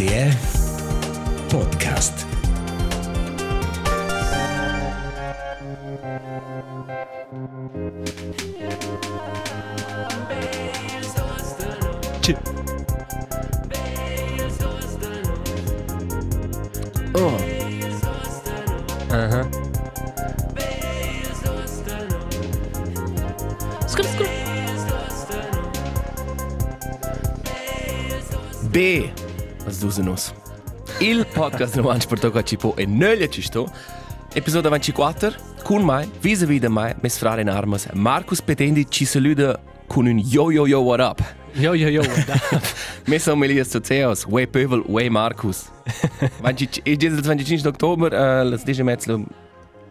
RTR Podcast. Ch- Oh. Aha. Skr, skr. B, 2019. Il podcast non mangi per toccare ci può e non gli ci sto. Episodio 24, con me, vis-à-vis di me, mes frare in armas, Marcus Petendi ci saluta con un yo yo yo what up. Jo, jo, jo, da. Mi smo Elias Soceos, Way Pöbel, Way Markus. Je 25. oktober, uh, zdaj že med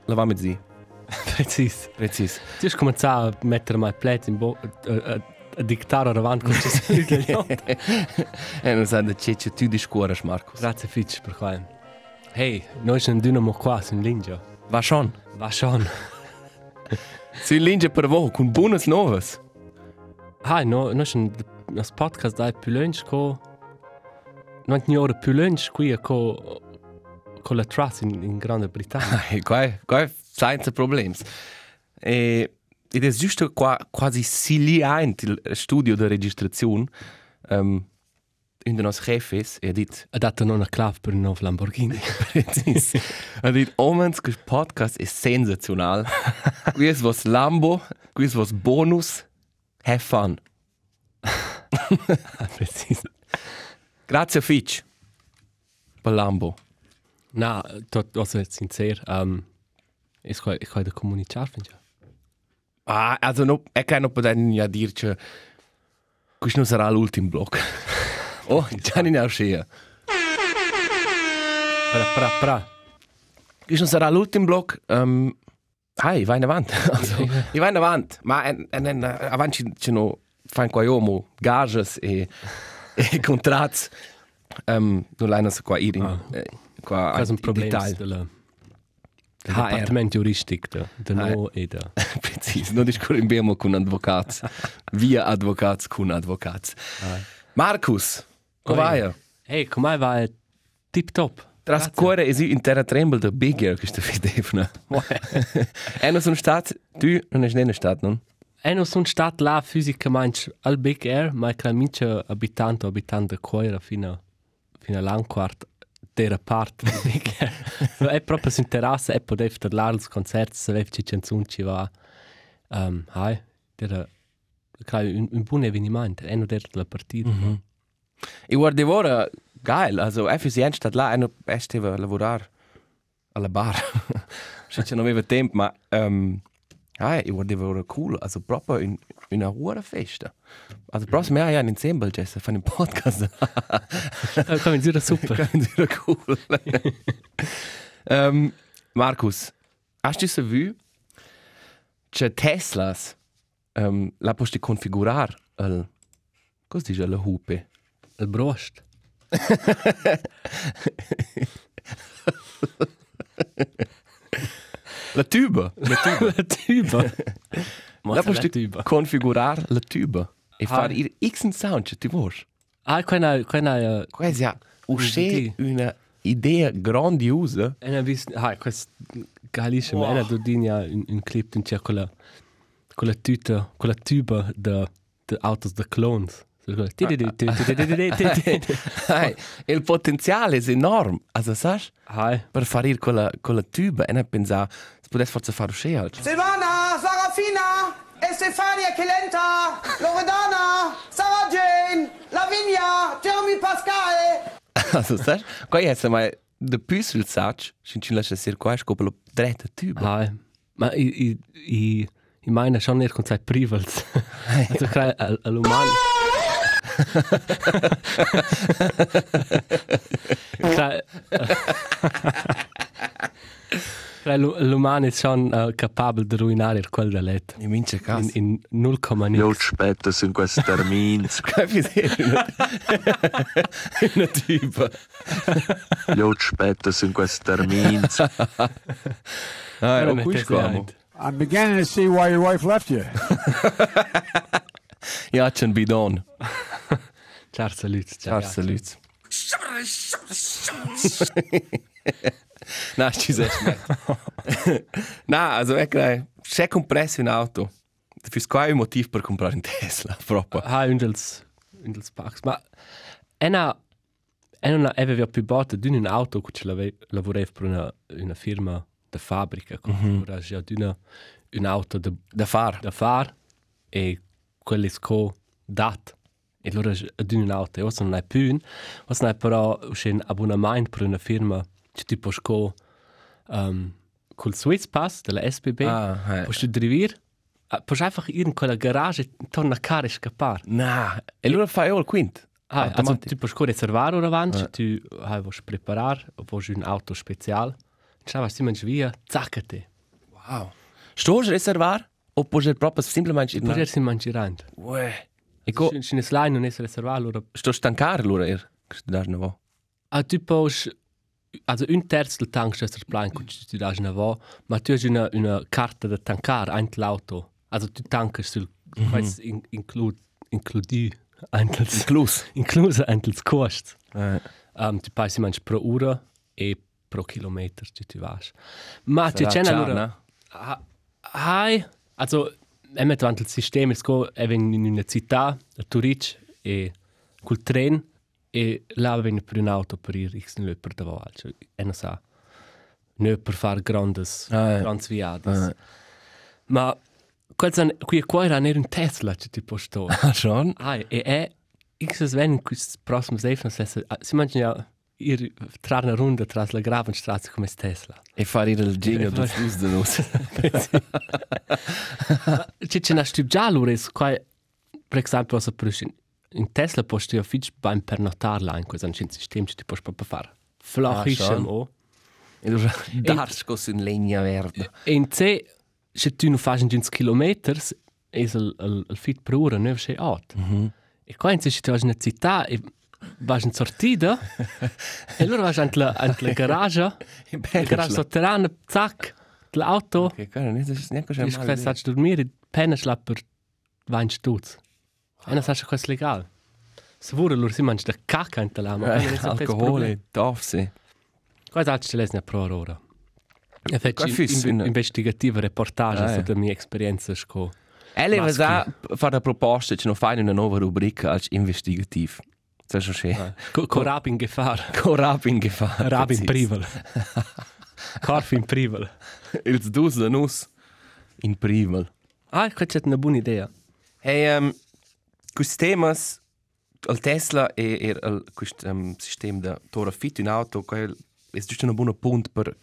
lavami dzi. Precis. Precis. Ti si komencal meter maj plet in bo... Uh, uh, diktaro ravno, kot če se gledal. No. Eno zadnje, če če ti diškoraš, Marko. Grazie fič, prehvalim. Hej, nočem dinamo kva, sem linđo. Vaš on. Vaš on. si linđe prvo, kun bonus novas. Haj, no, nočem, nas podcast daj pilenčko, non ti ora pilenčko je ko... con la trust in, in Grande Britannia. Qua, qua senza problemi. E ed è giusto qua, quasi siliente il studio di registrazione. Um, un dei nostri jefes ha detto, Ha dato non una clave per un nuovo Lamborghini. precis, ha detto, omens, questo podcast è sensazionale. Questo was Lambo, questo was Bonus. Have fun. Precis. Grazie Fitch. Per Lambo. Na, tot, also jetzt sincer, um, ich kann, ich kann da kommunizieren, finde ich. Ah, also no, e che non potete ja dirci questo non sarà l'ultimo blocco. oh, già ne ho scelto. Pra, pra, pra. Questo non sarà l'ultimo blocco. Um, Hai, vai in avanti. Also, io vai in avanti. Ma en, en, en, avanti ci no fan qua io gages e, e contratti. Um, non l'hanno qua ieri. Ah. Eh, qua Das ist Departament Juristik, e, da ne eda. Precis, no discorrembiamo con advocats, via advocats con advocats. Markus, come va? Hey, come va? Tip top. Tras cuore è in terra tremble da bigger che sta vedevna. E non sono stat, tu non è nella stat, non? E non sono stat la fisica manch al big air, ma che la mince abitante abitante cuore fino fino all'anquart della parte so, è proprio su terrazza e potevo parlare al concerto, se avevi canzoni ci va. Um, hai, era un, un buon avvenimento, e non era la partita. Mm -hmm. E guarda ora, geil, also effizient stato là e esteva a lavorare alla bar. Se non aveva tempo, ma um, Nein, ich wurde, wurde cool. Also, proper in, in einer Ruhe festen. Also, brauchst du mehr ein Exempel, Jesse, von dem Podcast. Kommen Sie wieder super. Kommen Sie wieder cool. ähm, Markus, hast du so vu, dass Teslas ähm, la posti configurar el, cos dice la hupe? El brost. La tuba. La tuba. la tuba. la tuba. Configurar la tuba. E ah. fare il X sound che ti vuoi. Ah, quella quella quasi a usce una idea grandiosa. E ne vis ha quest galische wow. mena dodinia un, un clip in circola con la tuta, con la tuba de de autos de clones. Il potenziale è enorme, sai? Per fare quella, quella tuba e pensare podestwa faru halt. Silvana, Sarafina, Estefania Kelenta, Loredana, Sarah Jane, Lavinia, Jeremy Pascal. Also, sag, kaj je se maj, da püsel sač, šinčin laše sirkoaj, škopalo dreta tübe. Hai, ma i, i, i, ich meine schon ihr konzert privels. also, kaj, al, aluman. Kaj, l'umano è schon uh, capabile di ruinare quel da letto. In mince In, caso. in 0,9. Io aspetto su questi termini. Qua è una, tuba. Io aspetto su questi termini. Ah, oh, qui scomo. I'm beginning to see why your wife left you. Ja, c'è un bidon. Ciao, salut. Ciao, salut. Na, ci sei Na, also ecco, c'è compresso in auto. Fis quai un motivo per comprare un Tesla, proprio. Ha un dels un dels Parks, ma ena ena aveva più botta di un auto che lavorava per una una firma de fabbrica, mm -hmm. ora già di una un auto de Da far. da far e quelle sco dat e allora ad un auto o non è più o non è però un abbonamento per una firma tu puoi sco um, col Swiss Pass della SBB Ah, tu drivir puoi einfach in quella garage torna a cara e scappare Na, e allora fai il quint. Ah, also Automatisch. tu puoi sco reservare ora avanti Ja. tu hai vuoi preparare o vuoi un auto speciale ciao vai si via zaccate Wow. Sto a reservar o puoi proprio semplicemente puoi si mangiare Uè. E co, se ne slide non è reservare allora sto stancare allora er. Che da ne va. Ah, tu puoi... Also un terzo del tank steht der Plan, kun du da na va, ma tu hast una una carta da tankar ein l'auto. Also tu tankast sul mm -hmm. in, include includi eintels Inclus. inclusa eintels cost. Eh. Um, tu paghi manch pro ora e pro chilometer tu tu vas. Ma tu Sarà c'è allora? Ha- Hai, also emet vant il sistema sco even in una città, a Turic e col tren e là venne per un'auto per ir x nel per davant, cioè e non sa. Ne per far grandes Ah, ja. grandes viadas. Ah. Ma quel san qui qua era ner un Tesla, che ti posto. Ah, schon? Ai, e è x es wenn quis prossimo Stefano se si mangia ja ir tra una runda tra la Gravenstraße come Tesla. E fare il jingle fare- dos dus de nus. Če če naš tip giallo res, qua, per esempio, se per in, Tesla posti a fitch beim pernotar line, cosa un sistema che ti puoi proprio fare. Flachisem schon. o. E allora dars cos in legna verde. In C, se tu non fai in 20 km, è il, il, il fit per ora, non è out. Mm -hmm. E qua in se tu in città e vai in sortita, e allora vai in la, in la garage, In garage sotterranea, zac, l'auto, Che cara, non è neanche Ti schon fai mal. sač dormire, peneš la per 20 stutz. E non sai cosa è legale. Se vuole loro si mangia da cacca in talama. Alkohol, darf sie. Qua è altro lesne pro ora. E Qua faccio fis in, in- investigativa reportage su ja. della mia esperienza sco. Ella Maschi. va a fare la proposta che non fai una nuova rubrica als investigativ. Das ist schon schön. Co, co rap in Gefahr. Con rap in Gefahr. Rap in Privel. Korf in Privel. Ils dus de nus in privel. Ah, questa è una buona idea. Hey, um, questi temas, il Tesla e e il questo um, sistema da tora fit in auto, quel è giusto un buon punto per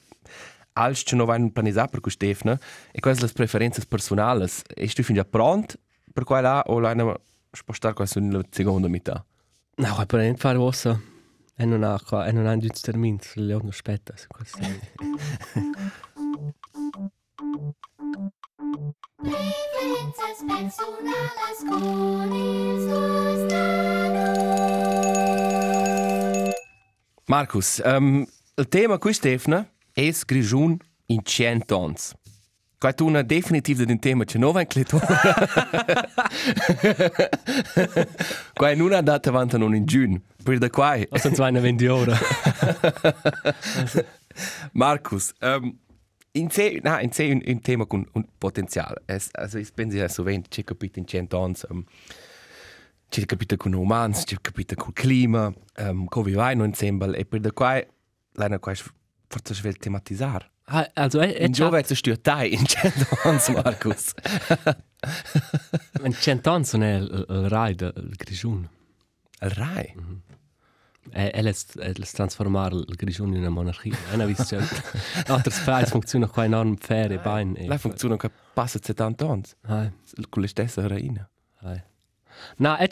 als che non vanno planizzare per questo Stefano e quelle le preferenze personali. E tu fin già pronto per quella o la ne spostare questa in la seconda metà? No, qua per niente fare ossa. E non ha qua, e non ha un termine, se le non aspetta. se questo Preferences personales con estos Markus, um, il tema qui Stefano è grigiun in 100 anni. Qua tu una definitiva di un tema che non va in clito. Qua non ha dato avanti non in giugno. Per da qua, O sono 20 ore. Markus, um, in sé, na, in sé un, un tema con un potenziale. Es, also, ich penso ja so wenig, c'è capito in 100 anni, um, c'è capito con umans, c'è capito con clima, um, come vai non insieme, e per da qua, l'hanno qua forse svel tematizzare. Ah, also, è, è In giove è stio tai in 100 anni, Markus. In cento anni è il, il Rai del Grigiun. Il Rai. E, e les, e les trasformare il Grigiun in una monarchia. E non visto, altri spazio funziona qua enorm ferie, bein. E, La funziona che passa 70 anni, Ah, con le stesse reine. ah. No, è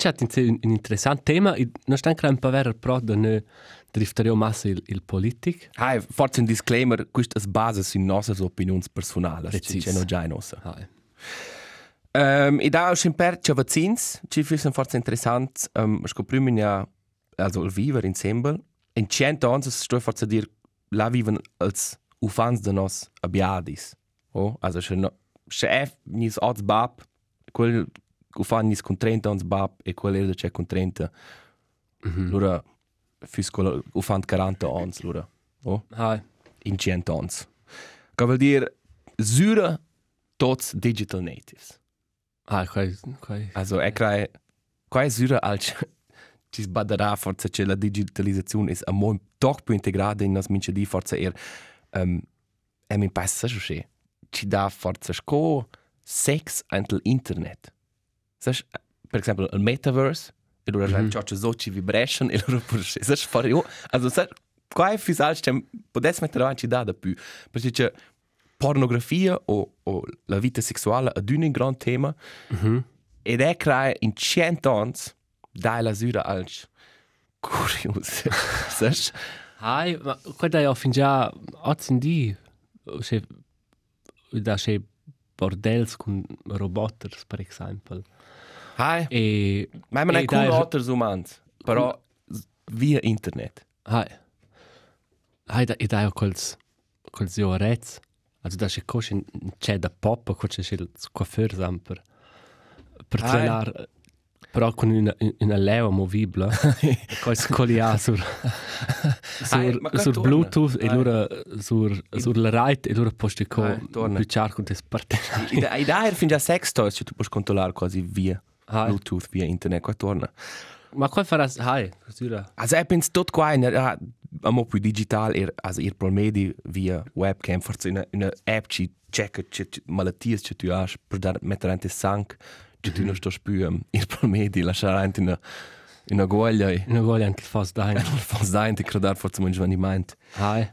un, un interessante tema. Non ancora un po' vero pro da noi drifterio massa il, il politic. Ah, forse un disclaimer, questo è base sulle nostre opinioni personali. Precis. C'è non già in nostra. Ah, Um, e da in per c'è vaccins, ci fissen forse interessant, um, scopriamo ja, also il viver insieme, in 100 anni sto forse a dir, la viven als ufans de nos abiadis. Oh, also c'è no, è nis oz bab, quel ufan nis con 30 ans bab e quel era c'è con 30. Mm -hmm. Allora, fiscola ufant 40 ans lura. Oh, Hai. in 100 ans. Che vuol dire zura tots digital natives. Hai, quai, quai. Also e crai quai zura als ci sbadarà forza che la digitalizzazione è mo doch più integrata in nas mince di forza er um, e mi passa so che ci dà forza sco sex antel internet. Sas per esempio il metaverse e loro mm -hmm. già so ci vibration e loro pur sas fare io also sas quai fis als tem podes mettere avanti da da più perché c'è pornografia o, o la vita sessuale ad un gran tema ed è crea in cento ans dai la sura als curios sas Hai, ma quai da ja fin già ozzin di, se, da se bordels con roboters, per esempio. hai. E, ma man e è cool da- otters umans però via internet. Hai, hai da, e da ja quels, quels joarets, also da se cosce c'è da pop, quel c'è il coiffeur sempre, per Hai. Però con una, una leva movibile, quel scolia sur, Hai, sur, sur torna. Bluetooth e Hai. allora sur, sur la right e allora posti con Hai, torna. più con des partenari. e da e fin già sex toys che tu puoi controllare quasi via Hai. bluetooth via internet qua torna Ma qual farás, hai, sura. Also ich bin's tot qua in a amo più digital er also ir pro medi via webcam forse in una app ci checka ci malatties che tu has per dar mettere ante sank che tu non sto più um, ir pro medi lasciare in una in una goglia e Non voglio anche fast dai. fas da ante credar forse mon svaniment Hai.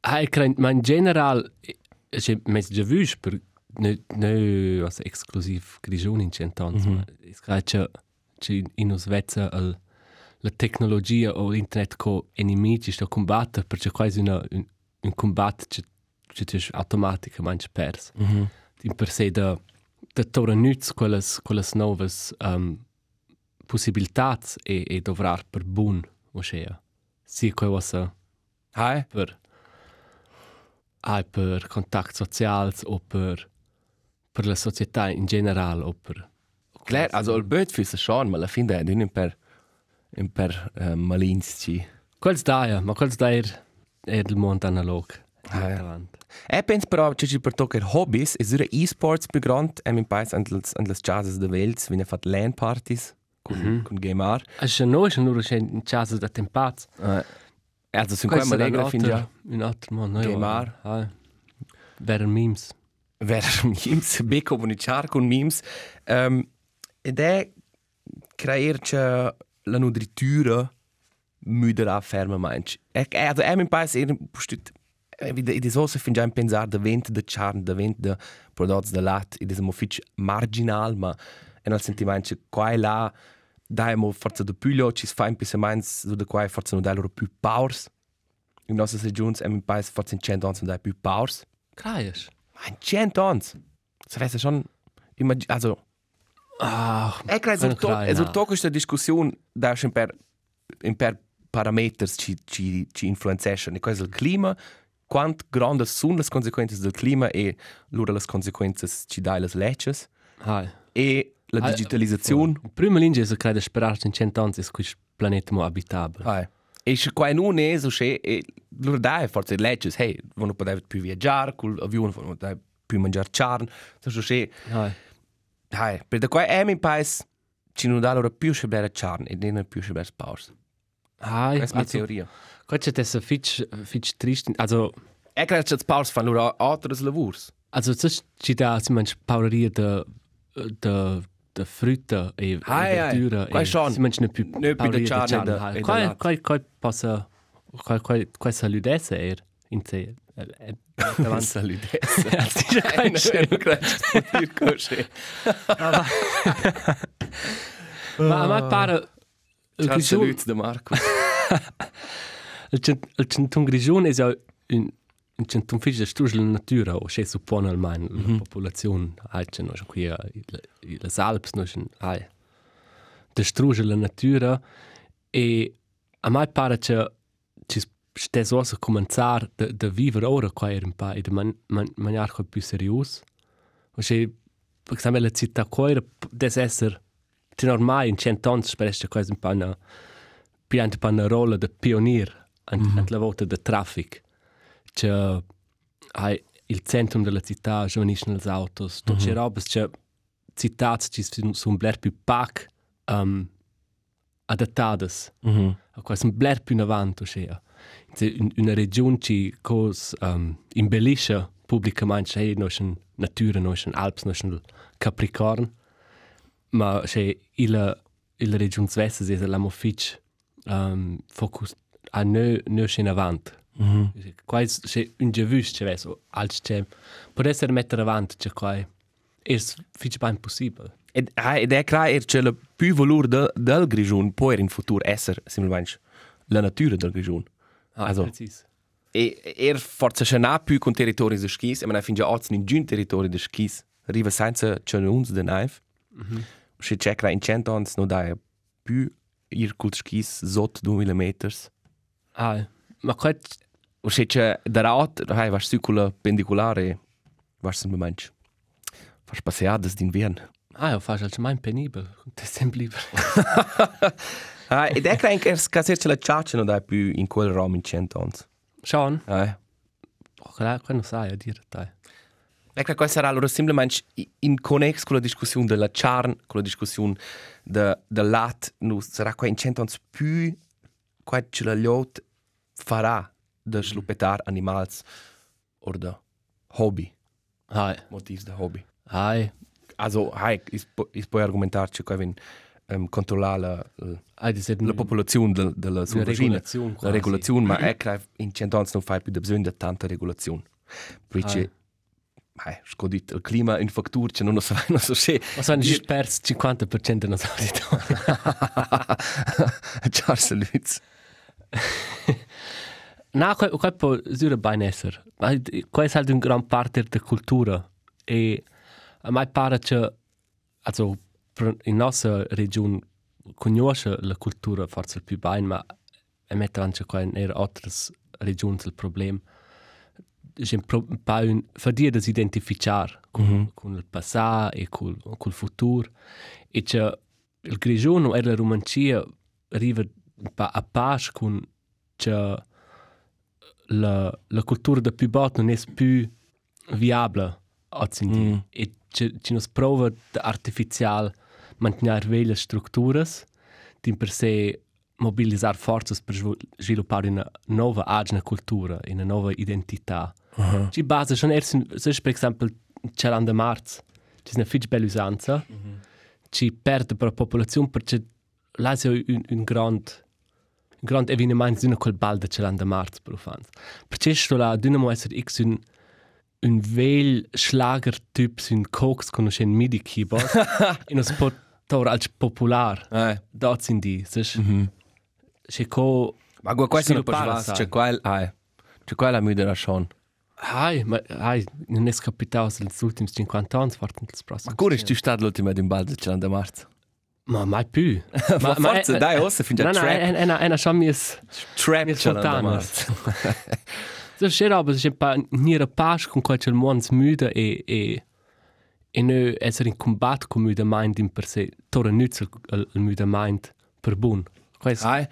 Hai, credo, ma in general, c'è mes già visto per ne ne was exclusiv grigione in cent'anni. Mm -hmm. Es che c'è in Svezia il la tecnologia o l'internet co nemici sto combattere perché quasi una un, un combatto che che tu automaticamente persi. mm -hmm. in per se da da tora nütz quelles quelles novas um, possibilitats e e dovrar per bun o sea si quei was hai per ai per contact socials o per per la società in general o per klar also il böt fürs schon ma la fin da in per in per uh, malins ci quels daia ma quels dair er del mondo analog Ah, ja. E però che ci per toccare hobbies e sura e-sports più grand e mi pais an las an las jazzes de welt wenn er fat LAN parties con mm -hmm. con gamar Es ist no, ist nur ein Chance da Tempaz. uh, also sin qua malega fin già Un altro mondo. Gamar. Ah. Wäre Memes. ver memes be comunicar con memes um, ed è crearci la nutritura müderà ferma manch e also e mi pais er pustit Ide ide so se fin già in pensar da vent de charn da vent de prodotti de lat ide se mo fitch marginal ma en al sentiment che qua e là dai mo forza de pullo ci fa in pisse mans so de qua forza no dai loro più powers in nostra regions e mi pais forza in 100 ans no dai più powers Kreisch. Ein 100 ans. Das wäre schon immer also Ah, è che Quello sul to crai, è no. to questa discussione in per in per parameters ci ci influenzano e questo il clima quant grande sono le conseguenze del clima e loro le conseguenze ci dai le leggi hai. e la Ah, digitalizzazione Il primo linge è che sperare in cento anni è questo pianeta mo abitabile. ah. e se qua non è so che e loro dai forse leggi hey non potete più viaggiare col avione non potete più mangiare charn so che Hai. Hai, per da qua è mi pais ci non dà loro più scebere charn e non più scebere pause. Hai. Questa è la Also, teoria. Questo è un fitch, fitch trist. Also, E credo che pause fanno loro altre lavori. also das ci da si manch paureria de de de frutta e Hai, hai. verdura Qua schon. si manch ne più Ne più de carne e de- e de Qua latte. qua qua passa qua qua qua saludesse er in te. Davanti. Saludesse. Sì, già qua Non c'è. credo che possa dire così. Ma a me pare il Ciao, grigione saluti da Marco. Il centun grigione è ja un un centun fisch de strugel in natura o che suppone almeno la popolazione hai c'è no qui le Alps no schon hai de strugel la natura e a me pare che ci stes osa cominciar de, de vivere ora qua er un pa e de man, man, maniar co più serius. O che per esempio la città qua des esser ci normai in cent ans spereste quasi un pa una pianta pa una rolla da pionier mm -hmm. la volta da traffic. C'è hai il centrum della città, giovaniscono le autos, tutte mm -hmm. robe, c'è città ci sono bler più pac um, adattadas. Mm -hmm. Qua sono bler più in avanti, cioè. In una regione ci cos um, imbellisce pubblicamente, cioè, noi sono natura, noi sono Alps, noi sono Capricorn, ma cioè, il, il regione Svezia è la mofic um, focus a noi, noi in avanti. Mm -hmm. Qua è un giavus, cioè, so, als c'è, può essere mettere avanti, cioè, qua è, è fitch pas impossibile. Ed, ah, ed è chiaro che c'è il più valore de, del grigione può in futuro essere semplicemente la natura del grigione. Ah, Also- precis. E er forse c'è n'a più con territori de skis, e man fin già oggi in giun territori de skis, arriva senza c'è uns de naif. Mm -hmm. Se c'è che in cento ans no dai più ir col skis sotto 2000 meters. Ah, ma qua O se c'è da raut, hai vas su con la pendicolare, vas semplicemente fas passeadas d'invern. Ah, io faccio il mai penibile, è sempre libero. Ah, ed è che er scasser c'è la ciaccia no dai più in quel rom in cento ans. Sean? Eh. Oh, qua non sai a dire, dai. Ecco, questo sarà allora semplicemente in connex con la discussione della charn, con la discussione de, del lat, no, sarà qua in cento ans più ce la liot farà de sluppetar animals o de hobby, Hai, motivs de hobby. hai, Also, hai, is, is puoi argumentar che qua vin um, controllare la, la, hai di sed la popolazione del, della sua vagina. regolazione La quasi. regolazione, ma è che in cento ans non fai più da bisogno di tanta regolazione. Perché, eh, scodit, il clima in fattura, c'è non lo so, non so se... Ma sono già perso 50% della nostra auditori. Charles Lutz. No, qua, qua può essere ben essere. Ma qua è halt una gran parte della cultura. E a me pare che, also, per- in nostra regione conosce la cultura forse più bene, ma e mette anche qua in altre regioni il problema. C'è un pro- un po' un fatica di identificare con, mm -hmm. con il passato e con, con il futuro. E che il grigione e la romancia arriva po' a pace con che la, la cultura da più bot non è più viabile oggi in dia. Mm. E ci, ci nos prova da artificial mantenere vele strutture, di per sé mobilizzare forze per svol- sviluppare una nuova agna cultura, una nuova identità. Uh -huh. Ci basa schon erst, in- se per esempio c'è l'anno marzo, c'è una fitch bella usanza, uh -huh. ci perde per la popolazione perché là c'è un, un grand grand evenement d'una quel bal de c'è l'anno marzo per fans. Perché sto là d'una mo essere x un un vel schlagertyp un cox conosce un midi keyboard in un spot tora als popular. Eh. Dort sind die, sech. Mhm. C'è co Ma guarda, questo non sai. c'è qua il... Ah, c'è qua la midera schon. Hai, ma hai, non è capitato negli ultimi 50 anni, forse nel prossimo. Ma cuore, tu stai l'ultima di un bal del Cian de Marzo. Ma mai più. Ma forza, dai, ossa, fin già No, no, trap. è una, è una schon mies, Trap mies. Marzo. So c'è roba, c'è pa nire pace con quel c'è il mondo müde e, e, e noi essere in combatto con müde mind in per sé, torre nütz il, il, müde mind per buon. Questo. Ah,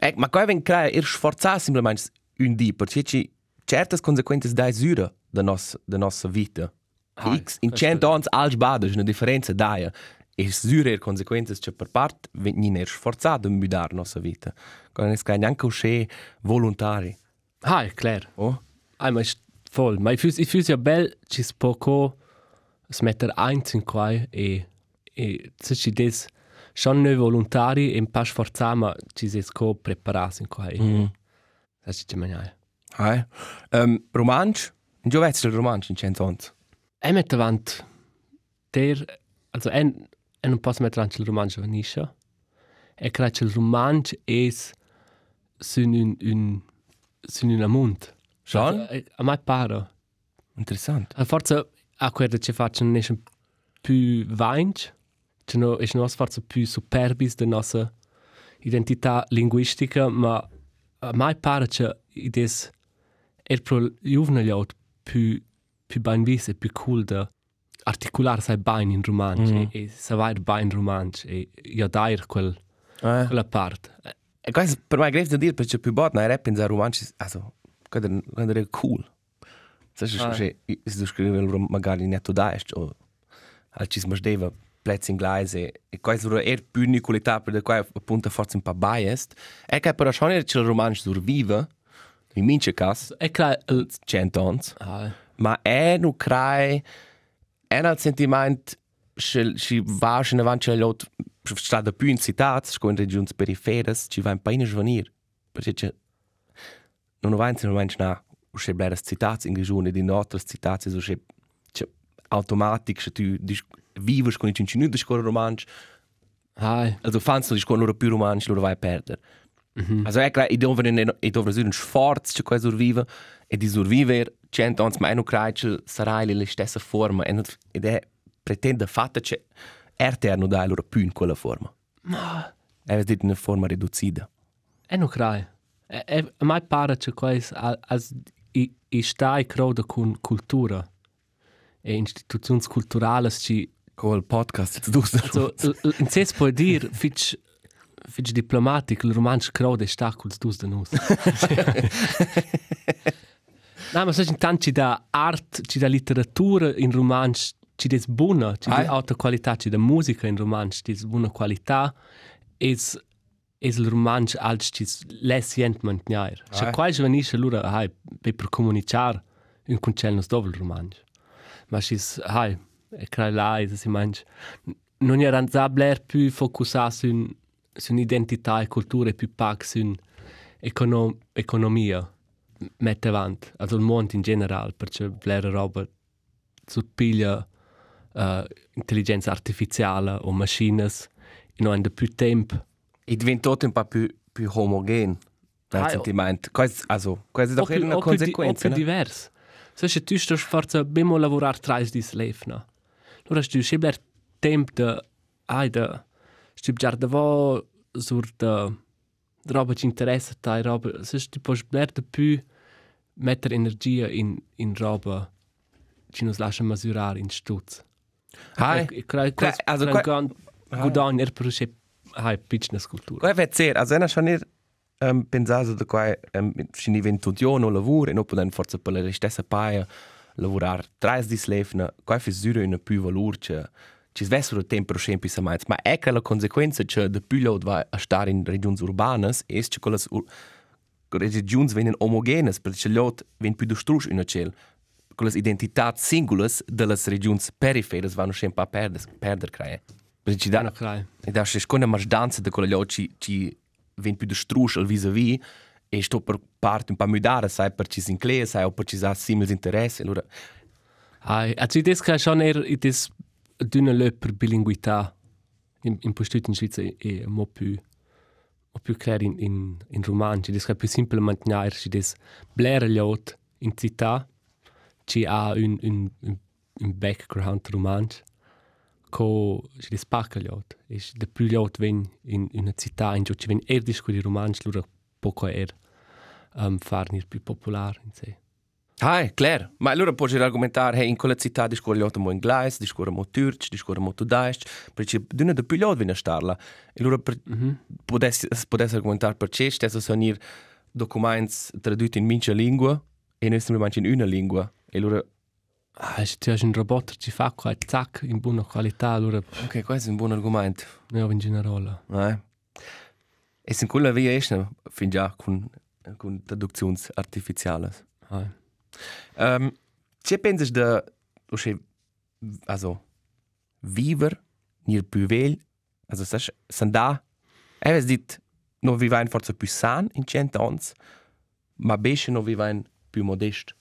eh, ma qua ven crea ir sforzar simplemente un di, perché ci certas consequenze dai zura da nos da nostra vita. Ah, X in questo- cento ans als bada, una differenza dai. E zura ir consequenze che per part ven ir sforzar da mudar nostra vita. Quando es kein anche usce volontari. Ah, è chiaro. Oh? Ah, ma è voll. Ma ich fühle ich fühle ja bell, ci si può co smettere eins in qua e e se ci des schon noi volontari e un po' sforzare, ma ci si co prepararsi in qua. Mm. Das ist die Mania. Hai. Um, romansch? In giovezzo il romansch in cento ans. E mette avant der also en en non posso mettere anche il romanzo vanisce. E credo che il romanzo è sun un un sun un amunt. Schon? A, a mai pare. Interessant. A forza a quello che facciano non è più vainch, che no, è non forza più superbis della nostra identità linguistica, ma a mai pare che ides è pro giovane gli più più ben vis e più cool da articolare sai bene in romanzo Mm. e, e sapere bene in romanzo e io dare quel, Eh. quella parte. E questo per me da dire perché più bot, ma rap in romanci, also, quando quando è cool. Sai Ah. se se se tu scrivi il magari netto da est o al ci smasdeva plezzi inglese e questo è er più di qualità per cui appunto forse un po' biased. E che però schon il romanzo survive in mince cas clar, il... 100 ans. Ah, Ma è nu crai un sentiment che ci va in avanti agli altri strada più in città, con regioni perifere, ci va in paine svanir. Perché c'è non avanti non avanti na usce blera città in regioni di altre città, so c'è c'è automatisch che tu dis vives con i cincinuni di scuola romanci, ah, also fanno di scuola loro più romanci, loro vai a perdere. Also è chiaro, i devono i devono un sforzo che questo survive e di survivere cento anni, ma è non credo che sarà la stessa forma e ed è pretende fatta che erte hanno dai loro più in quella forma. Ma è in una forma ridotta. è non crai. È, a mai pare che quais as i, i stai croda con cultura e istituzioni culturali ci Con il podcast l- l- in ses può dir, fitch, fitch diplomatic, il romanzo crode sta col dus de nus. no, ma sai, intanto ci da art, ci da letteratura in romanzo, ci des buona, ci Ai. da alta qualità, ci da musica in romanzo, ci des buona qualità, es es il romanzo als ci less jent mantnair. Se Ai. quai venisce allora, hai, per per comunicar un concello dovel romanzo. Ma ci hai, e crai là, e si mangia. Non era bler più focusar su un, su un'identità e cultura e più pac su un'economia economia mette avanti, also il mondo in generale, perché bler roba su piglia uh, intelligenza artificiale o machines e non hanno più tempo E diventa tutto un po' più, più omogen. Ah, Nel sentimento. Questo, è doch una o più di- conseguenza. o più divers. Se tu stai forza bemo lavorare trais di slave, no? Allora tu sei bler tempo de sti già de vo sur de de roba ci interessa tai roba se tu puoi bler de più mettere energia in in roba ci nos lascia misurare in stutz. Hai. Crei Cre- also also que- gudan er per se hai pitchna scultura. Qua è vero, also schon nicht um, pensato da qua um, ci ne vento o lavoro e non poten forse per la stessa paia lavorare tre di slevna, qua è sicuro una più valore che ci svessero tempo esempio sa mai, ma è che la conseguenza che de più lot va a stare in regioni urbane è che quelle regioni vengono omogene perché lot ven più distrus in ciel quelle identità singulas delle regioni perifere vanno sempre a perdere, perdere creare. Perché ci dà Da crei. E da se sconda mas danza de quella ci ci ven più distrus al vis-a-vis e sto per parte un po' mudare, sai, per ci inglese, sai, o per ci sa simili interessi, allora Hai, also das kann schon eher in das dünne Löper bilinguità in in postut in Schweiz è, è mo più mo più chiaro in in in romanzi, das kann più simple mantenere si das blera lot in città ci ha un un un, un background romanz co si das pacca lot e de più lot ven in in una città in giù ci ven er disco di romanzi lura poco er um, farnir più popolare in sé. Hai, claro. Ma allora puoi argomentare, hey, in quella città discorre mo inglese, discorre mo turc, discorre mo tedesco, perché d'una de più lot viene a starla. E allora potessi, potessi argomentare perché stesso sono documenti tradotti in mince lingua e noi stiamo in una lingua. E allora, Ah, se tu hai un robot che ci fa qua, zac, in buona qualità, allora ok, questo è un buon argomento. noi in generale. Eh. E sin quella via esce fin già con, con traduzioni artificiali. Ah. Um, ce pensi de, usce, also, viver nel più vel, also, sas, san da, eves dit, no vivain forse più san in cent ans, ma besce no vivain più modest.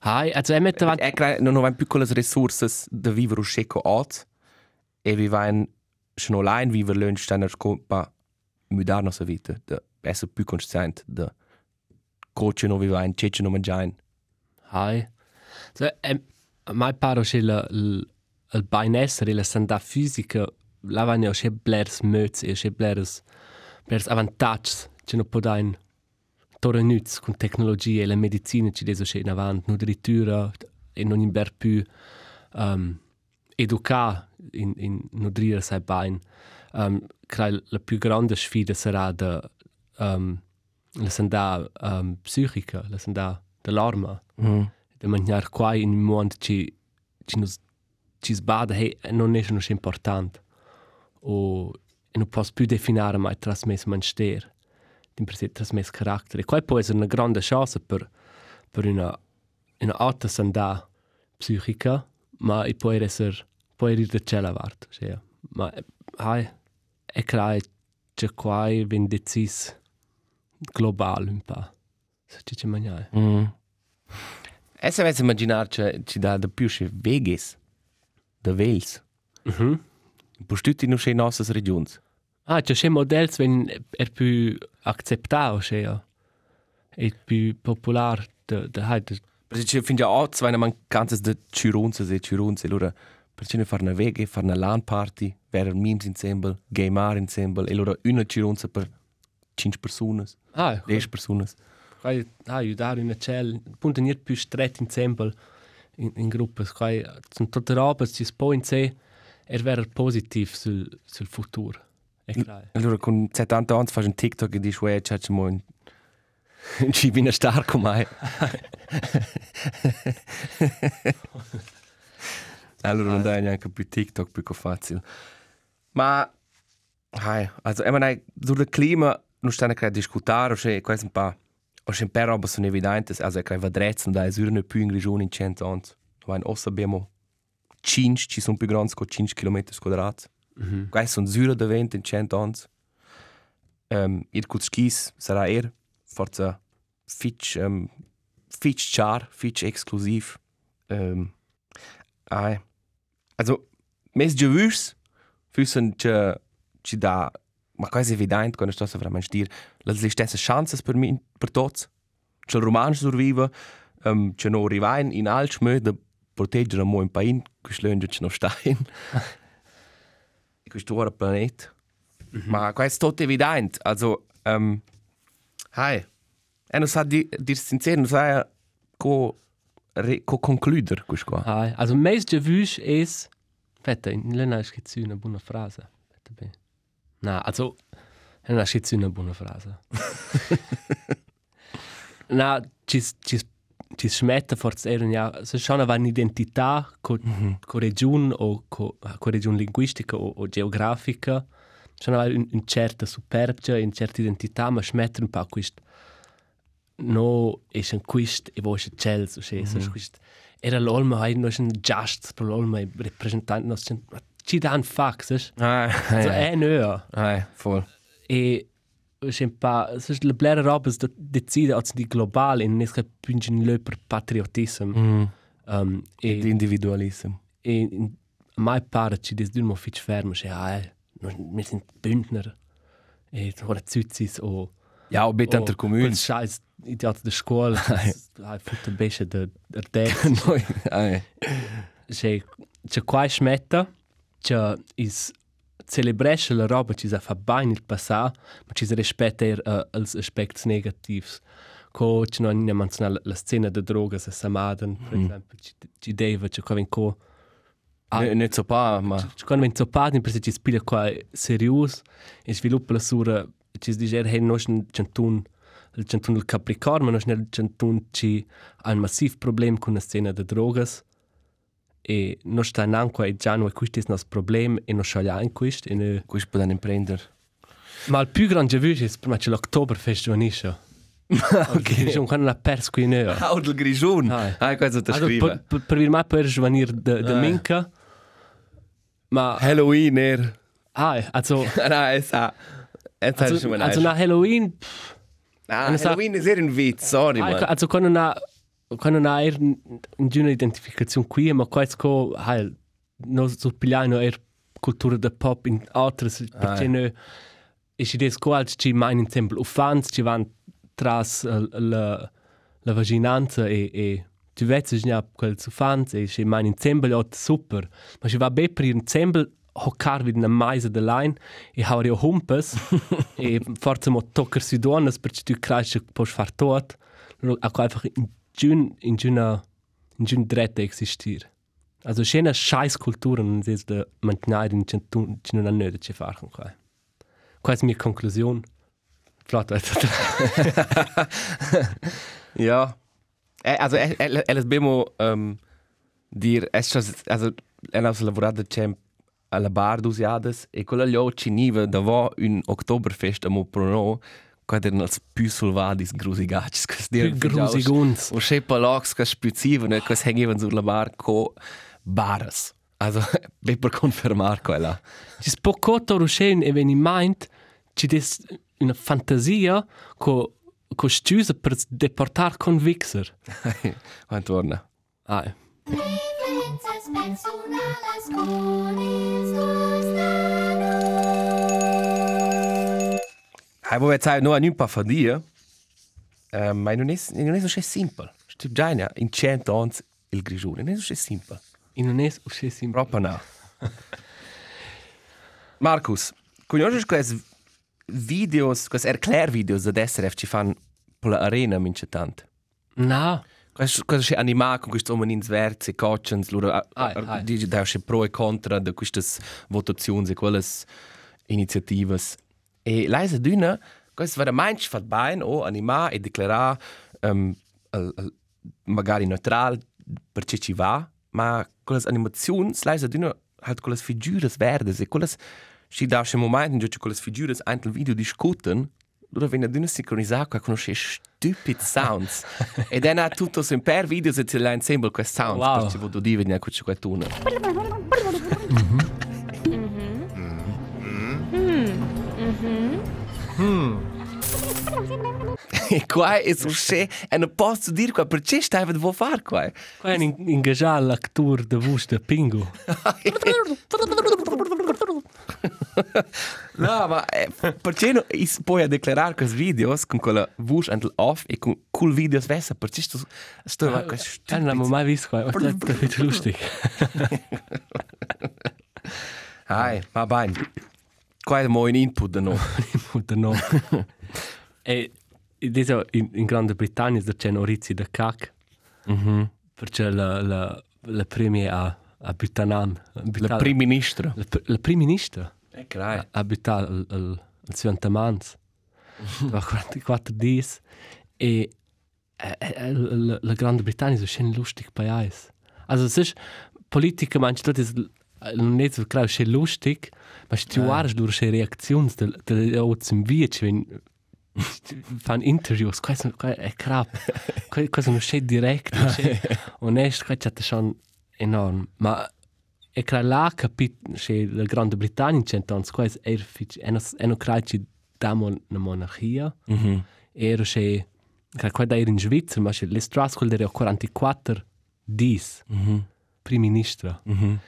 Hai, also er mette avanti... E cre, non vivain piccole risorse de viver usce co alt, e vivain schon allein viver lön steiner compa mudar nossa vita, de essere più consciente de coce no vivain, cece no mangiain. Hai. So, em, mai paro che la, il, benessere, la sanità fisica, la vanno che blers möts e che blers, blers avantags, che non può dare torre nütz con tecnologie e la medicina ci deso che in avanti, nudritura e non in ber più um, educar in, in nudrire sai bein. Um, credo la più grande sfida sarà da um, la sanda um, psichica, la sanda dell'arma. Mhm. De mangiare qua in un mondo ci ci nos ci sbada hey, non è non importante. O e non posso più definire mai trasmesso man ster. Din per sé trasmesso carattere. Qua può essere una grande chance per per una una alta sanda psichica, ma e può essere può essere da cella vart, cioè. Ma hai è clar che qua vien decis global un po'. Se ci ci mangiare. Mm. E se avessi immaginar che ci dà da più che vegis, da vels, Mhm. per tutti non c'è nostre regioni. Ah, c'è modelli che è più accettato, cioè, è più popolare da da da Perché ci fin già oggi una mancanza di cironze e cironze, allora perché ne fare una fare una LAN party, vedere memes insieme, gamare insieme, e allora una cironza per 5 persone, Ah, 10 persone. Kai aiutare in cell, punto nicht più stretto insieme in, in gruppe, kai sono tutte robe ci può in sé er wäre positiv sul sul futuro. È chiaro. Allora con 70 anni fai un TikTok e dici, uè, c'è c'è un... Ci viene star con me. allora non dai neanche più TikTok più facile. Ma, hai, also, ich meine, so das Klima, non stanno a discutere, cioè, questo un po', o c'è un po' roba sono evidenti, also, che va dretto, da è non più in regione in 100 anni. Ma in Ossa abbiamo 5, ci sono più grandi con 5 km quadrati. Mhm. Questi sono zero da 20 in 100 anni. Um, ir col skis sarà er forza fitch um, fitch char, fitch exclusiv. Um, ai. Also, mes gewürs füssen ci da ma quasi evident quando sto veramente dir le stesse chances per mi per tots. Che il roman surviva um, che no rivain in alt schmö de proteggere mo in pain geschlönge che no stein. questo ora planet. Ma questo è tutto evidente. Also, um, hai. E non sa di, dir sincero, non sa co, re, co concludere questo qua. Ah, also meis de vus es Fette, in Lena ist jetzt eine buona frase. Fette bene. Na, also ist jetzt eine buona frase. Na, ci ci ci smette forse erano ja, se schon aveva un'identità co co region o co co region linguistica o, o geografica. Schon un, un certa superbia, una certa identità, ma smette un po' questo no es un quist e vos chels o se mm quist era l'olma hai no un just per l'olma representant nos ci dan fax es Ah, so è no Ai, voll. e sem pa so le blera robes de decide als di global in nes pingen le per patriotism Mm. um E e individualism. e in mai pare ci des dun mo fitch fermo se ah wir sind bündner e ora zützis o Ja, und bitte an der Kommune. scheiß idiot de scuola hai fatto besche de de de Noi, ai. c'è c'è c'è is celebresce la roba ci sa fa bene il passà ma ci si rispetta uh, als aspects negatives co c'è non ne menziona la, la scena de droga se samaden per esempio ci, ci deve c'è qua co Ah. Ne- so paar, ma... c'è quando in zoppati per se ci spila qua serius e sviluppa la sura ci si dice hey noi c'entun il centun del Capricorn ma noi il centun ci ha un massiv problem con la scena de drogas e non sta in anqua e già non è questo il nostro problema e non sceglie in questo e ne... Questo per un imprender. ma il più grande giovane è per me c'è l'Oktoberfest giovanisce ok quando non ha perso qui nero Ah, del Grigion. Ah. Ah, questo ti also, per, scrive. per, per il mappo era giovanire de, de Ah. minca ma Halloween, er. ah, also Nein, es hat... Es hat also, schon mal also nach Halloween Ah, eine Sa- Halloween ist eher ein Witz, sorry, Ah, man. also quando na quando na er una identificazione qui ma questo co hai no so pigliano er cultura da pop in altres perché no e si des co als ci mein insieme o fans ci van tras eh, la la vaginanza e e tu vezi ja quel su fans e ci mein insieme ot super. Ma ci va be per insieme hocar vid na maisa de line e haurio humpes e forza mo tocker si donas perché tu cresce pos far tot. Ako einfach in giun in giuna in giun drette existir. Also schöne Scheißkulturen und es de mantenere in giun giun an nöde ci fachen qua. Qua ist mia conclusion. Flott, vet Ja. Eh, also, eh, eh, eh, bemo um, dir, es schon, also, er ha lavorato c'è alla bar dus jades e quella lio ci niva da vo un Oktoberfest amo prono quando erano als Püsselvadis grusigats kas dir Grusiguns. o che palox kas spüziven e kas hängivan sulla bar co bares also be per confermar quella Ci spocotto rusce un eveniment, ci des una fantasia co co stüse per deportar con Vixer. quando torna Ah, Diferențas personalas con ils dos Hai vo vet sai no a pa fa dia eh, ma non è non è so simple stip già in 100 ans il grigione non è so simple in non es usce sim. Proprio no. Markus, conosci questi videos, questi erklärvideos da SRF ci fanno per l'arena mince tant? Na, Questo questo è animato con questi uomini sverzi, coachens, loro dice da pro e contra di queste votazioni e quelle iniziative. E lei sa d'una, questo veramente fa bene o animare e dichiarare um, al, al, magari neutral per ci ci va, ma quelle animazioni, lei sa d'una halt quelle figure verdes e quelle si da c'è momento in cui quelle figure anche il video discutono Loro vengono d'una sincronizzata che conosce stupid sounds. e dan ha tutto su un per video se ti la insieme questi sounds. Wow. Perché voglio dire che c'è qualcuno. E qua è su sce, e non posso dire qua, perché stai a devo fare qua? qua in ingaggiare l'actor de vus de Pingo. No, ma eh, perché non is poi a declarare questi videos con quella voce and off e con cool videos vessa, perché sto sto a questo Ja, non mai visto qua. Das das ist lustig. Hai, va bene. Qua è mo in input da no. Und dann noch. e diese in, in Grande Brittannia c'è Orizi de Cac. Mhm. Perché la la la premia a a Butanan. La prima ministra. la, la prima ministra Eh, crai. a Butan al al al Sventamans. Va 44 dies e eh, eh, la, la Grande Brittannia so schön lustig bei eis. Also es ist Politiker manche ist non è so klar schön lustig, ma sti guardas loro schön Reaktions del del zum Vietsch wenn fan interviews, questo è crap. Questo non c'è diretto, onesto, questo è schon enorm. Ma e cra la capit che la Grande Brittannia c'entons quais er fic enos eno craici damo na monarchia. Mhm. Ero che cra qua da in Svizzera, ma che le stras quel dere 44 dis Mhm. prime ministra. Mhm.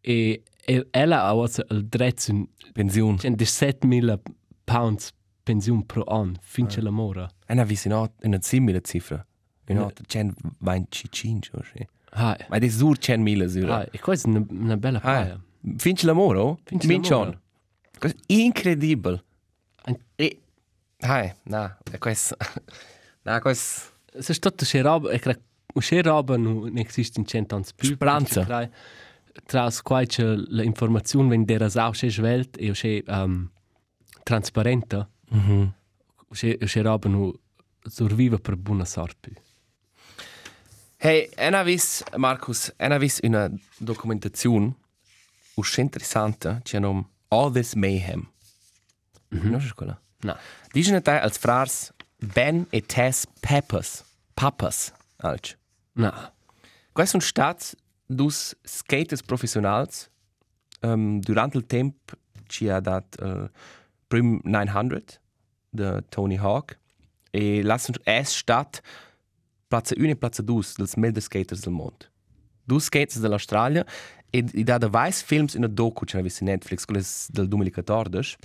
E e ella ha also il dretto in Pension. 17.000 pounds pensione pro anno, finché la mora. E na vicino una simile cifra. Una 125 o sì. Ah, Ma è sur 100.000 euro. ah, e questa è una, una bella Ah, paia. L'amore, oh? Finch Minch l'amore. Questo è incredibile. E... Hai, na, è questo... Na, questo... Se è tutto che roba, cra che roba non esiste in 100 anni più. Speranza. perché Tra quai c'è l'informazione wenn der sau che svelt e che um, trasparente, Mhm. che che roba non survive per buona sorte. Hey, ena vis, Markus, ena vis una documentazione usce interessante, c'è nom All This Mayhem. Mm -hmm. Non è quella? No. Dicono te als frars Ben e Tess Peppers. Papas, alc. No. Questi sono stati dus skaters professionals um, durante il tempo ci ha dato uh, prim 900 de Tony Hawk. E lassen es stat Platz 1 e Platz 2 dels milder skaters del mondo. Dus skaters dell'Australia e i da weiß films in a docu c'è visto Netflix quello del 2014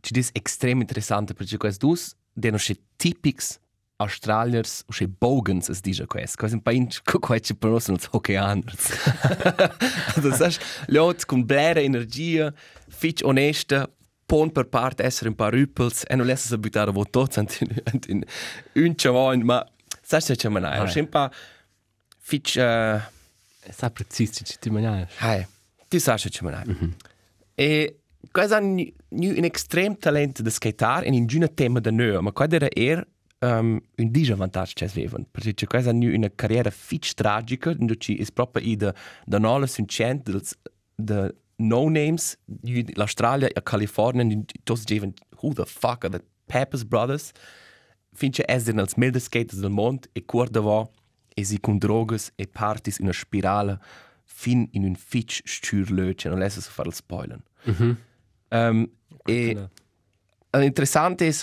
ci dis extrem interessante perché questi dus deno che tipics Australiers o che bogans es dice quest. Quasi un paio co qua ci pronunciano els hockeyanders. also sagst, lot con blera energia, fitch onesta, pon per parte essere un paar rüppels e non lasst es abitare vo tots ant in, ant in un chavon, ma sagst c'è manai. Ah. Ho sempre fitch uh, Sa preciso ci ti mangiare. Hai, ti sa c'è manai. E Questo è un, un estremo talento di skater in un tema da noi, ma questo era er um, un disvantaggio che avevano, perché questa è una carriera fitch tragica, dove è proprio i da da nola suncent de no names, l'Australia e California, tutti dicevano who the fuck are the Peppers Brothers? Finché essere els mildes skaters del mondo e cuor davò e si con drogas e partis in una spirale fin in un fitch stürlöce, non lasse so fare il spoiler. Mhm. Um, e l'interessante è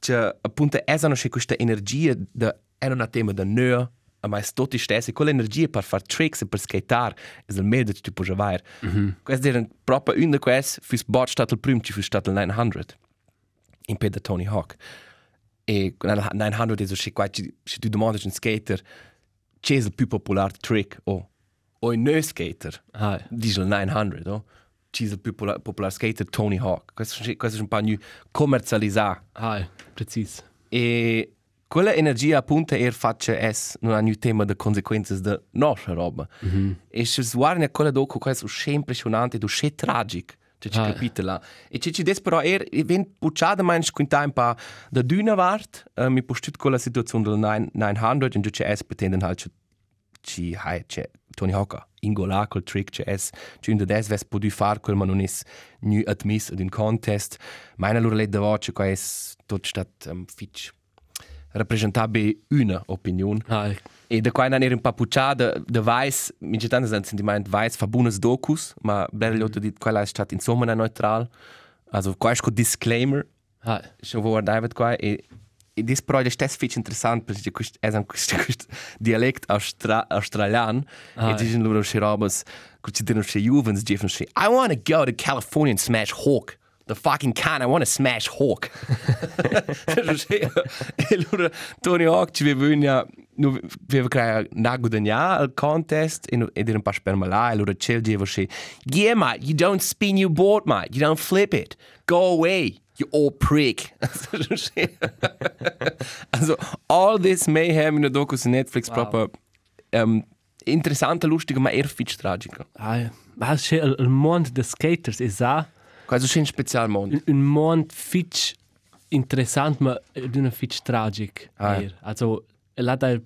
che appunto è una questa energia da è un tema da noi, ma è tutti stessi, quella energia per fare tricks e per skater è il meglio che tu puoi avere. Mm -hmm. Questo era proprio una di queste, fu bot stato il primo, ci fu stato il 900 in pe da Tony Hawk. E nel 900 è so qua, se tu domandi a un skater, c'è il più popolare trick o o un nuovo skater, Ah, dice il 900, o? C'è il più pola- popolare skater Tony Hawk. Questo, questo è un più commercializzato. ah, preciso. E quella energia appunto er faccia es non ha un tema de conseguenze de nostra roba. Mm -hmm. E se guarda quella dopo questo è impressionante, do è tragic. Cioè, ci Ah. capite là. E ci ci des però er ven pucciata mai squinta un pa da düna vart, uh, mi postut quella situazione del 9 900 in ci es pretenden halt ci- hai c'è Tony Hawk ingola col trick c'è es ci un des ves podu far quel ma non es nu admis ad un contest. Meine lura led da voce qua es tot stat um, fitch rappresentabe una opinion. Ah, E da qua non era un po' pucciata, da Weiss, mi c'è tanto sentiment, Weiss fa buonas docus, ma bella mm. dit quella è stata insomma neutral. Also qua un disclaimer, ah, schon wo David qua e e dis però è stesso fitch interessant perché questo è un questo questo dialect austra australian Ah, e dicono loro che robas che ci dicono che juvens dicono che I want to go to California and smash Hawk the fucking can I want to smash Hawk. E loro Tony Hawk ci aveva nu aveva creato una guadagna al contest e ed era un po' spermalà e loro c'è diceva che yeah mate you don't spin your board mate you don't flip it. Go away you old prick also all this mayhem in der Doku su Netflix wow. proprio um, interessante lustige ma eher fitch tragica ah, ma c'è il, il mondo dei skaters è già quasi schon spezial mondo un, un mondo fitch interessant, di una fitch tragic. Ah. eher. Also, là da,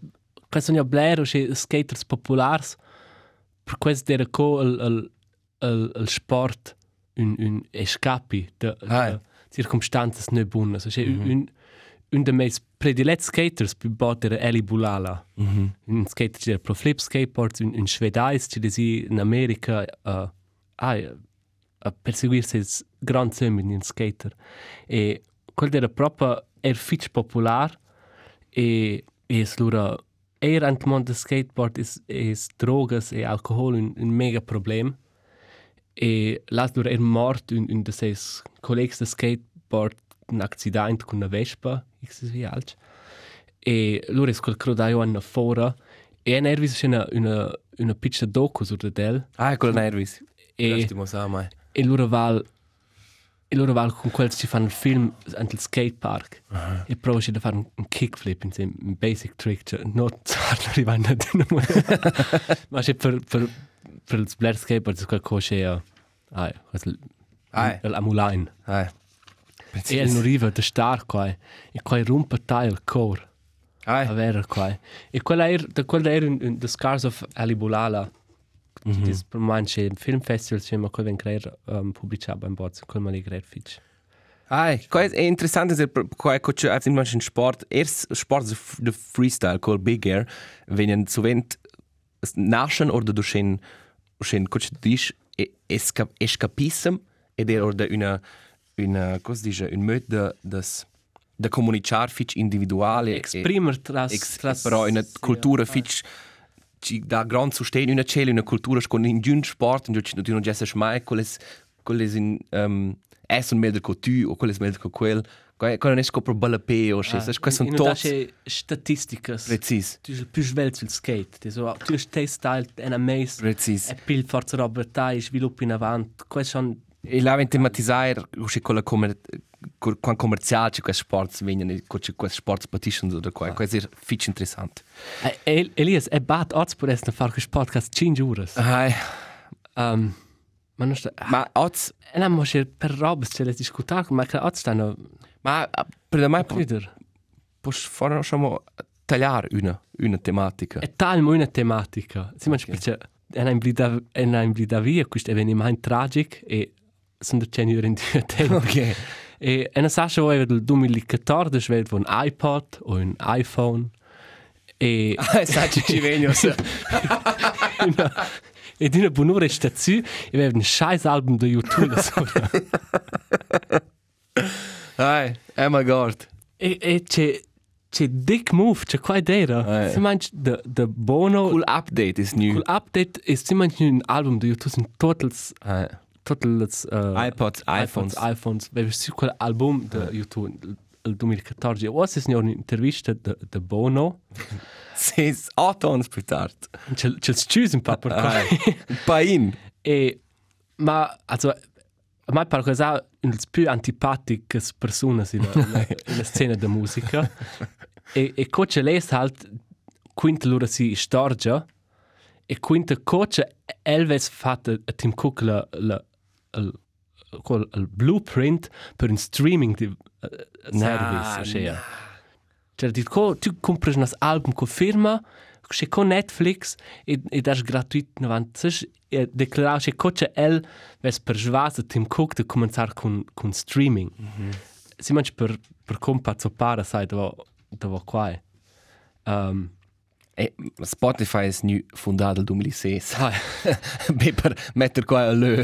questo sono blero, skaters popolari, per questo era co il, il, il, il sport un, un escapi de, Ah. de circumstanze non buone. Also, c'è un, un, un dei miei prediletti skaters più botte era Eli Bulala. Un skater che era pro flip skateboards, un, un svedais che desi in America uh, ah, a perseguirsi il grande sogno di un skater. E quello era proprio er fitch popular e e slura er ant mondo del skateboard is is drogas e alcohol un, un mega problem e l'altro er mort un un de ses collegs de skateboard un accident con una vespa x wie alt e loro es quel crodaio anno fora. E en ervis una una una piccia docu sur de del ah con nervis e sa mai e loro val e loro val con quel ci fanno il film il skatepark uh -huh. e provo da fare un, kickflip un basic trick cioè non sarà arrivando a ma c'è per per per il blair skateboard è qualcosa che ah questo Ah. l'amulain ah e il non arriva da star qua e qua rompe il core a ah vera qua e quella era da quella era un, un, The Scars of Ali Bulala. Mm -hmm. dis per manche film festival c'è ma quel ven creer um, pubblicato beim Bots quel mal great fitch. Ah, qua è interessante se qua è coach als immer ein Sport erst Sport de Freestyle called Big Air wenn sovent naschen oder du schön schön coach dich esca escapism ed er oder una una cosa dice? Un modo de das da comunicar fitch individuale exprimer tras ex, tras però una cultura fitch ci da gran sostegno una cella una cultura con in un sport in cui non c'è mai quelles quelles in um, es un meglio con tu o quelles meglio con quel non esco per bella pe o se queste sono tutte statisticas. Precis. Tu il più svelto sul skate ti so tu stai style en amaze precis. e pil forza roba tai sviluppo in avanti questo sono e la ven tematizzare usci con la kommer quan commerciale ci questi sport vengono con questi sport petitions oder qua questo è fitch interessante Elias e bat ots per essere fare questo podcast 5 ore ah um, Ma non sta... Ma oz, E non mo per roba se le discutar, ma che oggi stanno... ma eh, per me pu- Crider. puoi fare diciamo tagliare una una tematica. È talmo una tematica. Si mangia perché è una imblida, è una imblida via questo avvenimento tragico e sono da ceni in due tempi. Ok. E è una sascia vuoi del 2014 vedo un iPod o un iPhone e Ah, ci vengo se. una, e di una buon'ora stazione e vedo un scheiß album da YouTube sopra. Ai, oh my god. e e c'è c'è dick move c'è qua idea Eh. si mangia the the Bono Cool update is new. cool update e si mangia un album da YouTube in totals Ai. Totals uh, iPods, iPhones. iPhones iPhones vedo su quel album da YouTube il 2014 o se signor un'intervista da da Bono Ses autons più tard. c'è c'è scusi un po' per Ai. qua Pain. E, ma, also, a me pare che sia una delle più antipatiche persone in la scena della musica. e, e coce lei halt, quinta loro si storgia, e quinta coce Elvis fatto a Tim Cook la, la, quel- il blueprint per un streaming di, uh, service. cioè. Cioè, dit, co, tu compri un album con firma, c'è con Netflix e, e das gratuito avanti. E declarare che coce el ves per svasa Tim Cook di cominciare con, con streaming. Mm -hmm. Si mangia per, per compa zoppare, sai, dove, dove qua. Um, E Spotify is nu fondato nel 2006. ah, Beh, per mettere qua a lö.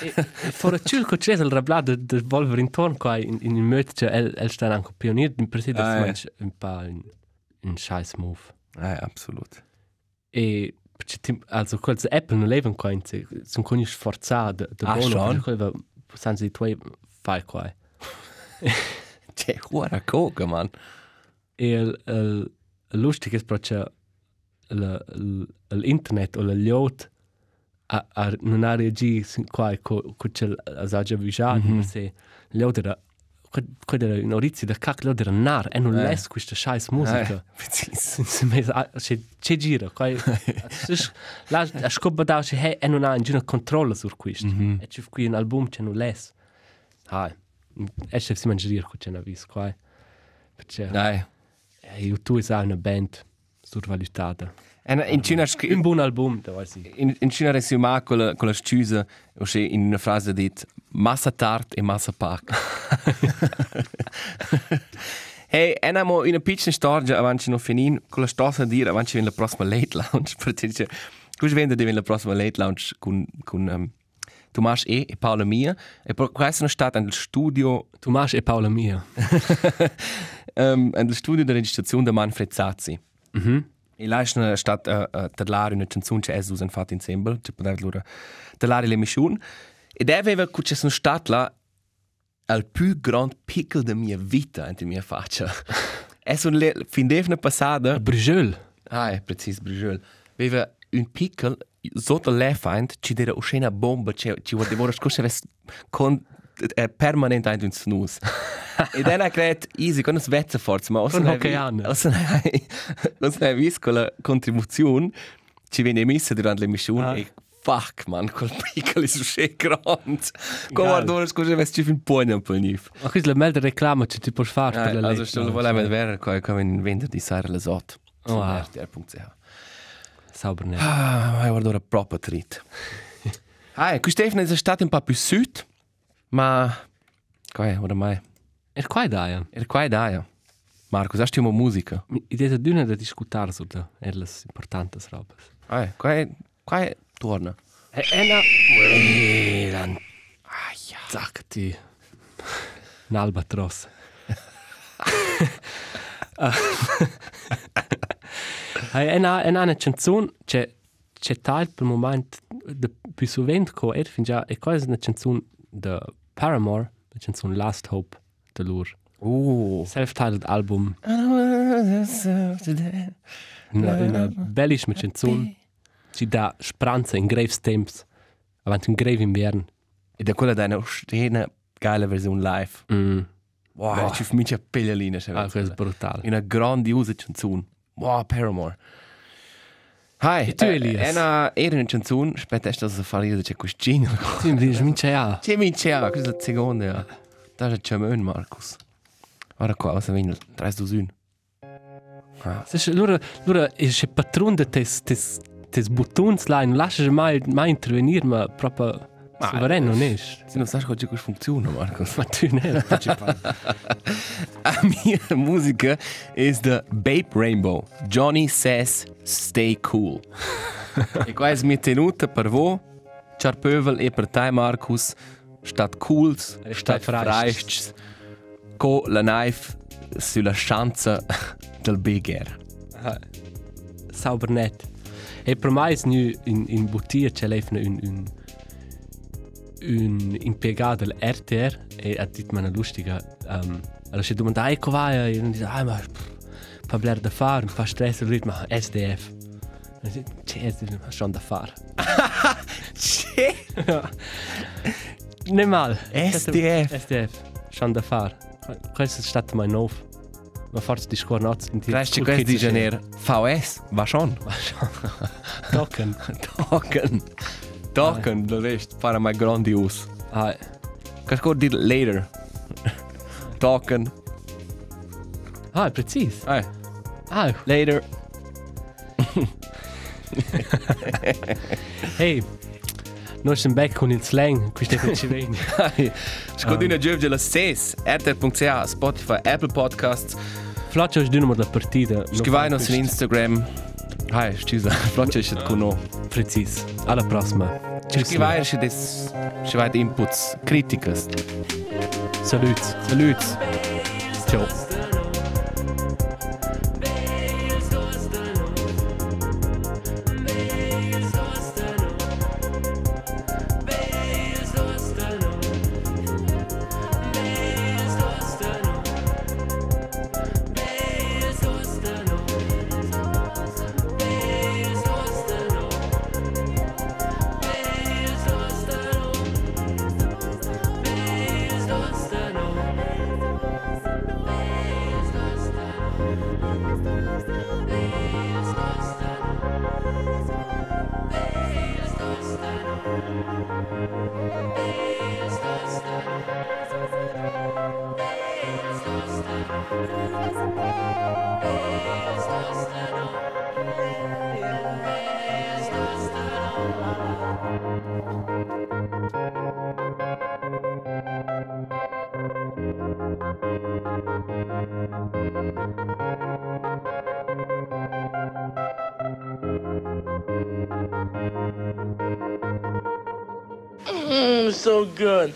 e, e fora ciò che c'è il rablato del volver intorno qua in, in il möte, cioè, el, el sta anche pionier, in presente Ah, eh. mangia un po' un, un scheiß move. Ai, absolut. E perché also quels Apple non leven qua in se sono coni sforzati da Ah, buono perché quello senza di tuoi fai qua C'è ora coca, man. e il, il, lustig è perché l'internet o la liot a, a non ha reagito qua con c'è l'asaggia visuale mm -hmm. se liot era quello era un orizio da cacchio liot era nar e non Eh. les questa scheiß musica Ai, precis. c'è c'è gira qua la a scopa da che hey, e non ha nessuna controllo su questo Mhm. e c'è qui un album c'è non les hai e c'è si mangia dire c'è una vis qua perché Ai. YouTube è una band survalutata En in Cina un scri- buon album da quasi in, in Cina resuma con la, con la scusa, o se in una frase dit massa tard e massa pac. hey, en amo una piccola storia avanti non finin con la storia dire avanti viene la prossima late lounge perché dice cosa vende viene la prossima late lounge con con um, Tomas E e Paola Mia e per questo è stato nel studio Tomas e Paola Mia um, nel studio di registrazione di Manfred Zazzi. mhm E là è stata uh, uh, tallare una canzone che Jesus ha fatto insieme, che poteva loro tallare le missioni. Ed aveva che c'è stato là il più grande picco della mia vita in mia faccia. è un le, fin d'evne passata, Brugel ah, è preciso, Brugel, aveva un picco sotto l'elefant, ci era una bomba, ci, ci voleva scorrere con eh, permanente in un snooze. e dann ha creato easy con una svezza forza, ma Con Hockeyane. Os non hai visto con la contribuzione ci viene emessa durante le missioni Ah. e fuck man, quel piccolo è su sé grande. Come guardo, scusa, se ci fin pugno un po' nif. ma questa è la melda reclama che ti puoi fare per la Also, late sto lo volevo vedere come come in vendita di Sara Lesot. Oh, wow. RTR.ch. sauber ne Ah, ma guardo ora proprio trit. Ah, qui Stefano è stato un po' più sud, ma qua oramai e qua da ja era qua e dai. Marco, sai stiamo musica? idea di una da discutere su da è le importanti robe Ah, qua qua torna. e e na Elan. Aia. Zacti. Un albatros. Hai en en una canzone c'è c'è tal per moment de più sovent co er fin già e quasi una canzone de Paramore, la canzone Last Hope de lur. Oh. Self-titled album, una, una bellissima canzone. Ci dà speranza in graves temps, avanti un grave inverno. E da quella da una scena geile versione live. Mm. Wow, Boah. ci fa mica pellalina. Ah, questo è brutale. Una grandiosa canzone. Wow, Paramore. Hai, E tu, Elias? Una era una canzone, aspetta, sta a fare io, c'è questo jingle. Tu mi dici, mince ja. C'è mince, ja, questa è la seconda, ja. Da c'è Ciamön, Marcus. Guarda qua, cosa viene? 3, 2, 1. Seš, lura, lura, je še patron da tes, tes, tes buttons là, non lascia mai, mai intervenire, ma proprio Ma- sovrano non è. Se non sai come questo funziona, Marcus. Ma tu ne A mia musica is the Babe Rainbow. Johnny says, stay cool. e qua è mia tenuta per voi, Charpövel e per te, Marcus, stat cools, Stat freists. freists, con la knife sulla schanza del Big Air. sauber net. E per mai nu in, in bottiglia c'è un, un, un impiegato dell'RTR e ha detto una lustica. Um, allora si domanda, ecco vai, e non dice, ah ma fa bler da fare, fa stress, e lui ma SDF. C'è SDF, ma schon da fare. Ne mal. SDF. SDF, schon da fare. Questo è stato mai nuovo. Ma forse di scornazzo. Resti questo di janeiro. VS, va schon. Tocken. Token. Token, das ist para mai grandios. Ah, Kannst du dir later. Token. ah, precis. Hey, Ah, later. hey. Noi siamo back con il slang, questo è per ci veni. Scodina Giorgio la SES, RTL.ch, Spotify, Apple Podcasts. Flaccio è una la partita. Scrivai su Instagram. Hai, scusa, Floccia ist con noi. Precis. Alla prossima. Tschüss. Scrivai se des, scrivai inputs, critiques. Salut. Salut. Ciao. Good.